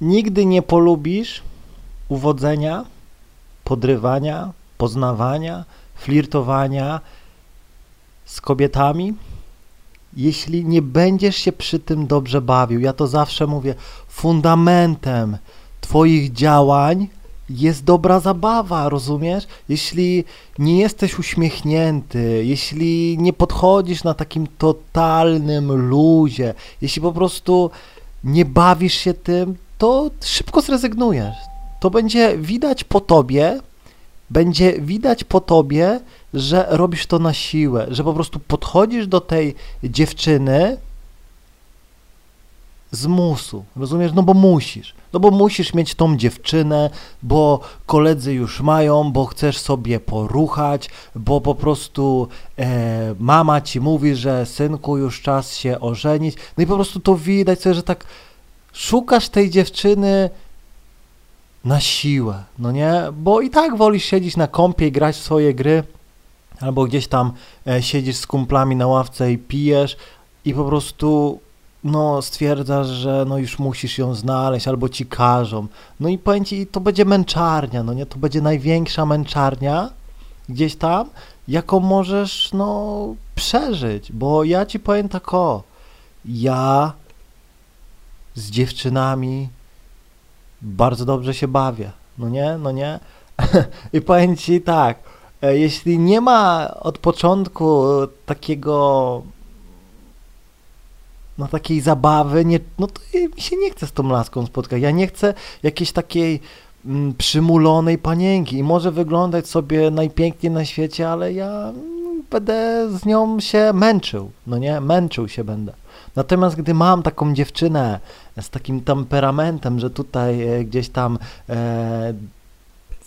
nigdy nie polubisz uwodzenia, podrywania, poznawania, flirtowania z kobietami, jeśli nie będziesz się przy tym dobrze bawił. Ja to zawsze mówię, fundamentem Twoich działań jest dobra zabawa, rozumiesz? Jeśli nie jesteś uśmiechnięty, jeśli nie podchodzisz na takim totalnym luzie, jeśli po prostu nie bawisz się tym, to szybko zrezygnujesz. To będzie widać po tobie, będzie widać po tobie, że robisz to na siłę, że po prostu podchodzisz do tej dziewczyny z musu, rozumiesz? No bo musisz, no bo musisz mieć tą dziewczynę, bo koledzy już mają, bo chcesz sobie poruchać, bo po prostu e, mama ci mówi, że synku już czas się ożenić, no i po prostu to widać sobie, że tak szukasz tej dziewczyny na siłę, no nie? Bo i tak wolisz siedzieć na kąpie i grać w swoje gry, albo gdzieś tam e, siedzisz z kumplami na ławce i pijesz i po prostu no stwierdzasz, że no już musisz ją znaleźć, albo ci każą. No i powiem ci, to będzie męczarnia, no nie? To będzie największa męczarnia gdzieś tam, jaką możesz, no, przeżyć, bo ja ci powiem tak o, ja z dziewczynami bardzo dobrze się bawię, no nie, no nie? I powiem ci tak, e, jeśli nie ma od początku takiego no takiej zabawy, nie, no to mi się nie chce z tą laską spotkać. Ja nie chcę jakiejś takiej mm, przymulonej panienki i może wyglądać sobie najpiękniej na świecie, ale ja będę z nią się męczył, no nie, męczył się będę. Natomiast gdy mam taką dziewczynę z takim temperamentem, że tutaj e, gdzieś tam e,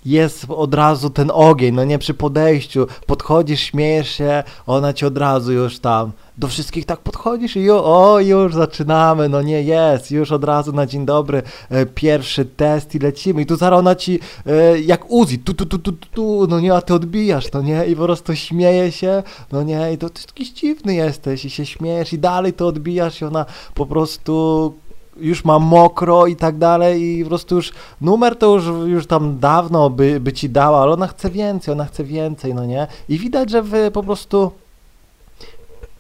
jest od razu ten ogień, no nie przy podejściu, podchodzisz, śmiejesz się, ona ci od razu już tam do wszystkich tak podchodzisz i ju, o, już zaczynamy, no nie jest, już od razu na dzień dobry e, pierwszy test i lecimy. I tu zaraz ona ci e, jak Uzi, tu, tu, tu, tu, tu, no nie, a ty odbijasz, no nie, i po prostu śmieje się, no nie, i to ty jakiś dziwny jesteś i się śmiejesz i dalej to odbijasz i ona po prostu już ma mokro i tak dalej i po prostu już numer to już, już tam dawno by, by ci dała, ale ona chce więcej, ona chce więcej, no nie? I widać, że wy po prostu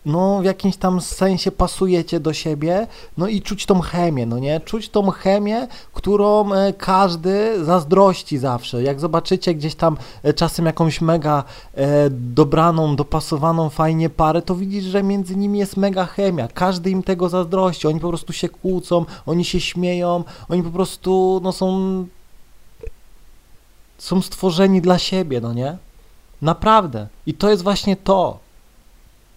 no w jakimś tam sensie pasujecie do siebie, no i czuć tą chemię, no nie? Czuć tą chemię, którą e, każdy zazdrości zawsze. Jak zobaczycie gdzieś tam e, czasem jakąś mega e, dobraną, dopasowaną fajnie parę, to widzisz, że między nimi jest mega chemia. Każdy im tego zazdrości. Oni po prostu się kłócą, oni się śmieją, oni po prostu no są są stworzeni dla siebie, no nie? Naprawdę. I to jest właśnie to.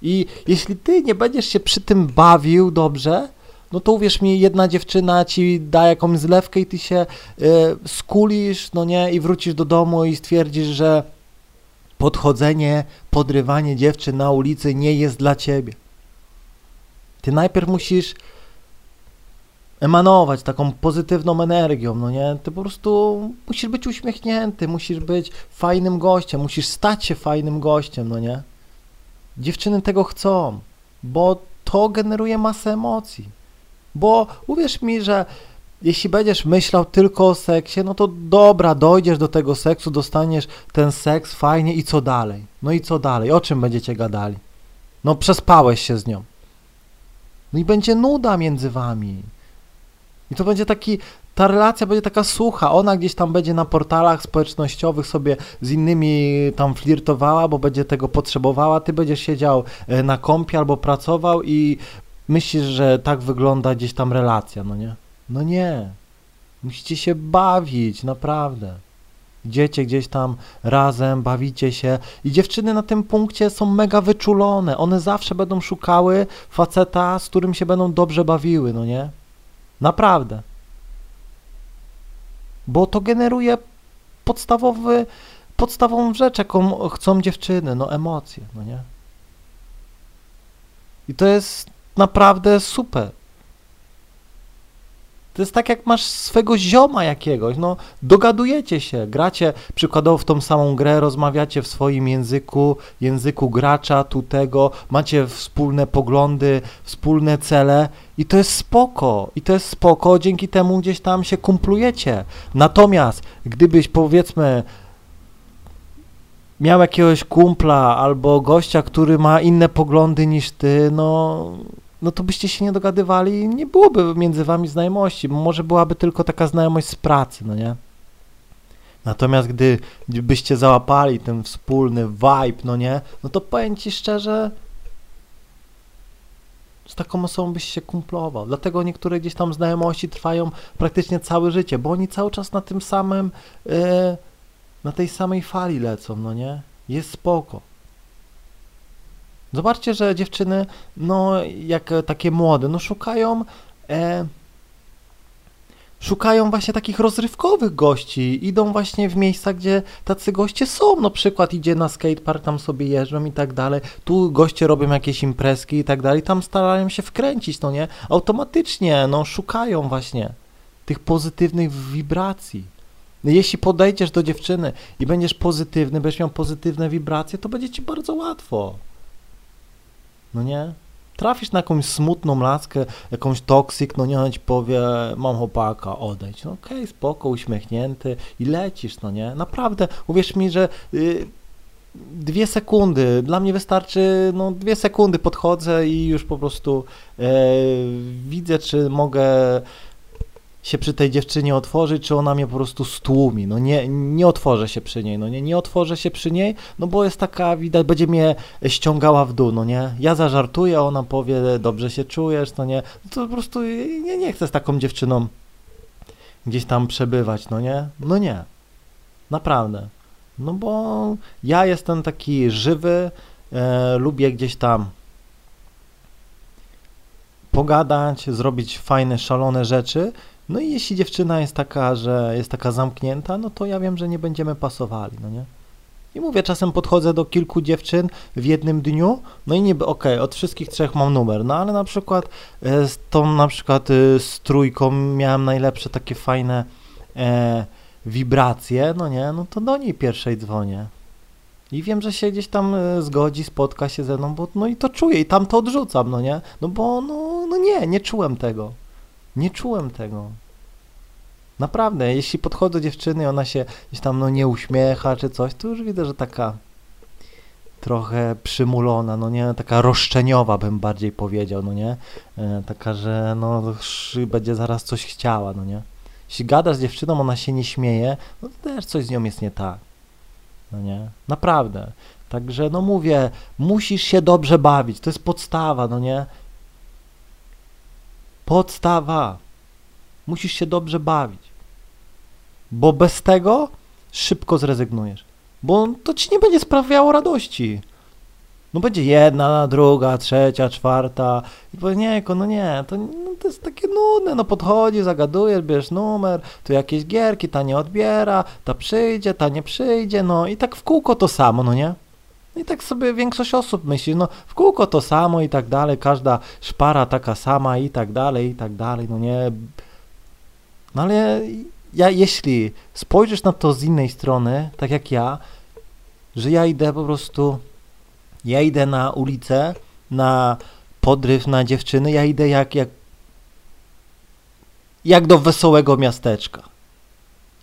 I jeśli ty nie będziesz się przy tym bawił dobrze, no to uwierz mi, jedna dziewczyna ci da jakąś zlewkę i ty się y, skulisz, no nie, i wrócisz do domu i stwierdzisz, że podchodzenie, podrywanie dziewczyn na ulicy nie jest dla ciebie. Ty najpierw musisz emanować taką pozytywną energią, no nie? Ty po prostu musisz być uśmiechnięty, musisz być fajnym gościem, musisz stać się fajnym gościem, no nie? Dziewczyny tego chcą, bo to generuje masę emocji. Bo uwierz mi, że jeśli będziesz myślał tylko o seksie, no to dobra, dojdziesz do tego seksu, dostaniesz ten seks fajnie i co dalej? No i co dalej? O czym będziecie gadali? No przespałeś się z nią. No i będzie nuda między wami. I to będzie taki ta relacja będzie taka sucha. Ona gdzieś tam będzie na portalach społecznościowych sobie z innymi tam flirtowała, bo będzie tego potrzebowała. Ty będziesz siedział e, na kąpie albo pracował i myślisz, że tak wygląda gdzieś tam relacja, no nie? No nie. Musicie się bawić, naprawdę. Idziecie gdzieś tam razem, bawicie się i dziewczyny na tym punkcie są mega wyczulone. One zawsze będą szukały faceta, z którym się będą dobrze bawiły, no nie? Naprawdę bo to generuje podstawowy, podstawową rzecz, jaką chcą dziewczyny, no emocje, no nie? I to jest naprawdę super. To jest tak, jak masz swego zioma jakiegoś, no dogadujecie się, gracie przykładowo w tą samą grę, rozmawiacie w swoim języku, języku gracza, tu tego, macie wspólne poglądy, wspólne cele i to jest spoko, i to jest spoko, dzięki temu gdzieś tam się kumplujecie. Natomiast gdybyś powiedzmy miał jakiegoś kumpla albo gościa, który ma inne poglądy niż ty, no no to byście się nie dogadywali i nie byłoby między wami znajomości. Może byłaby tylko taka znajomość z pracy, no nie? Natomiast gdy byście załapali ten wspólny vibe, no nie? No to powiem ci szczerze, z taką osobą byś się kumplował. Dlatego niektóre gdzieś tam znajomości trwają praktycznie całe życie, bo oni cały czas na tym samym, yy, na tej samej fali lecą, no nie? Jest spoko. Zobaczcie, że dziewczyny, no jak takie młode, no szukają, e, szukają właśnie takich rozrywkowych gości, idą właśnie w miejsca, gdzie tacy goście są, no przykład idzie na skatepark, tam sobie jeżdżą i tak dalej, tu goście robią jakieś imprezki i tak dalej, tam starają się wkręcić, no nie, automatycznie, no szukają właśnie tych pozytywnych wibracji. No jeśli podejdziesz do dziewczyny i będziesz pozytywny, będziesz miał pozytywne wibracje, to będzie ci bardzo łatwo. No nie? Trafisz na jakąś smutną laskę, jakąś toksyk, no nie, ona ci powie, mam chłopaka, odejdź. No okej, okay, spoko, uśmiechnięty i lecisz, no nie? Naprawdę, uwierz mi, że y, dwie sekundy, dla mnie wystarczy, no dwie sekundy podchodzę i już po prostu y, widzę, czy mogę się przy tej dziewczynie otworzyć, czy ona mnie po prostu stłumi. No nie, nie otworzę się przy niej, no nie, nie otworzę się przy niej, no bo jest taka, widać, będzie mnie ściągała w dół, no nie. Ja zażartuję, ona powie, dobrze się czujesz, no nie. No to po prostu nie, nie chcę z taką dziewczyną gdzieś tam przebywać, no nie. No nie. Naprawdę. No bo ja jestem taki żywy, e, lubię gdzieś tam pogadać, zrobić fajne, szalone rzeczy, no i jeśli dziewczyna jest taka, że jest taka zamknięta, no to ja wiem, że nie będziemy pasowali, no nie? I mówię, czasem podchodzę do kilku dziewczyn w jednym dniu, no i niby okej, okay, od wszystkich trzech mam numer, no ale na przykład e, z tą na przykład e, z trójką miałem najlepsze takie fajne e, wibracje, no nie, no to do niej pierwszej dzwonię. I wiem, że się gdzieś tam e, zgodzi, spotka się ze mną, bo no i to czuję i tam to odrzucam, no nie? No bo no, no nie, nie czułem tego. Nie czułem tego. Naprawdę, jeśli podchodzę do dziewczyny ona się gdzieś tam no nie uśmiecha czy coś, to już widzę, że taka trochę przymulona, no nie, taka roszczeniowa bym bardziej powiedział, no nie, e, taka, że no będzie zaraz coś chciała, no nie. Jeśli gadasz z dziewczyną, ona się nie śmieje, no to też coś z nią jest nie tak, no nie, naprawdę. Także no mówię, musisz się dobrze bawić, to jest podstawa, no nie. Podstawa. Musisz się dobrze bawić. Bo bez tego szybko zrezygnujesz. Bo to ci nie będzie sprawiało radości. No będzie jedna, druga, trzecia, czwarta i powie, nie, no nie, to, no to jest takie nudne, no podchodzi, zagadujesz, bierzesz numer, tu jakieś gierki, ta nie odbiera, ta przyjdzie, ta nie przyjdzie, no i tak w kółko to samo, no nie? No i tak sobie większość osób myśli, no w kółko to samo i tak dalej, każda szpara taka sama i tak dalej, i tak dalej, no nie. No ale ja, jeśli spojrzysz na to z innej strony, tak jak ja, że ja idę po prostu, ja idę na ulicę, na podryw, na dziewczyny, ja idę jak, jak, jak do wesołego miasteczka.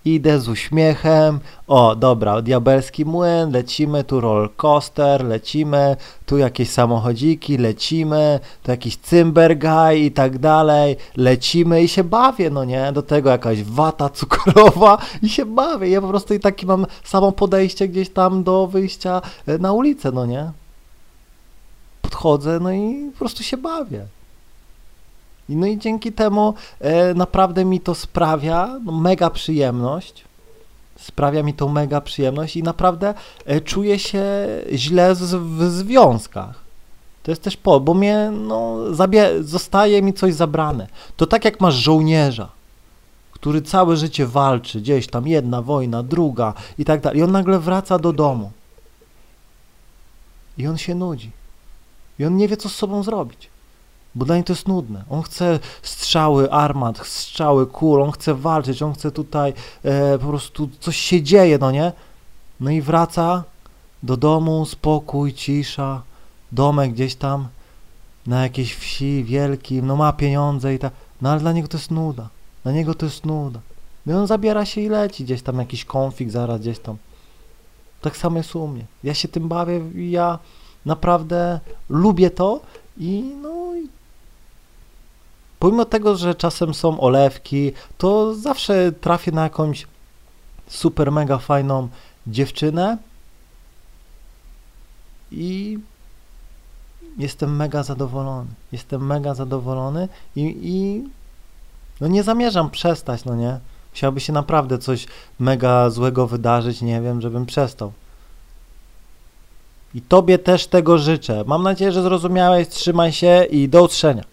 Idę z uśmiechem. O, dobra, diabelski młyn, lecimy, tu roller coaster, lecimy, tu jakieś samochodziki, lecimy, tu jakiś cymbergaj i tak dalej, lecimy i się bawię, no nie? Do tego jakaś wata cukrowa i się bawię. Ja po prostu i takie mam samo podejście gdzieś tam do wyjścia e, na ulicę, no nie? Podchodzę, no i po prostu się bawię. No i dzięki temu e, naprawdę mi to sprawia no, mega przyjemność. Sprawia mi to mega przyjemność i naprawdę e, czuję się źle z, w związkach. To jest też po, bo mnie, no, zabie- zostaje mi coś zabrane. To tak jak masz żołnierza, który całe życie walczy, gdzieś tam jedna wojna, druga i tak dalej. I on nagle wraca do domu. I on się nudzi. I on nie wie, co z sobą zrobić. Bo dla niego to jest nudne. On chce strzały armat, strzały kul, on chce walczyć, on chce tutaj e, po prostu coś się dzieje, no nie? No i wraca do domu, spokój, cisza, domek gdzieś tam na jakiejś wsi wielkim, no ma pieniądze i tak. No ale dla niego to jest nuda. Dla niego to jest nuda. No i on zabiera się i leci gdzieś tam, jakiś konflikt zaraz gdzieś tam. Tak samo jest u mnie. Ja się tym bawię i ja naprawdę lubię to i no pomimo tego, że czasem są olewki, to zawsze trafię na jakąś super mega fajną dziewczynę i jestem mega zadowolony. Jestem mega zadowolony i, i no nie zamierzam przestać, no nie? Musiałoby się naprawdę coś mega złego wydarzyć, nie wiem, żebym przestał. I tobie też tego życzę. Mam nadzieję, że zrozumiałeś. Trzymaj się i do usłyszenia.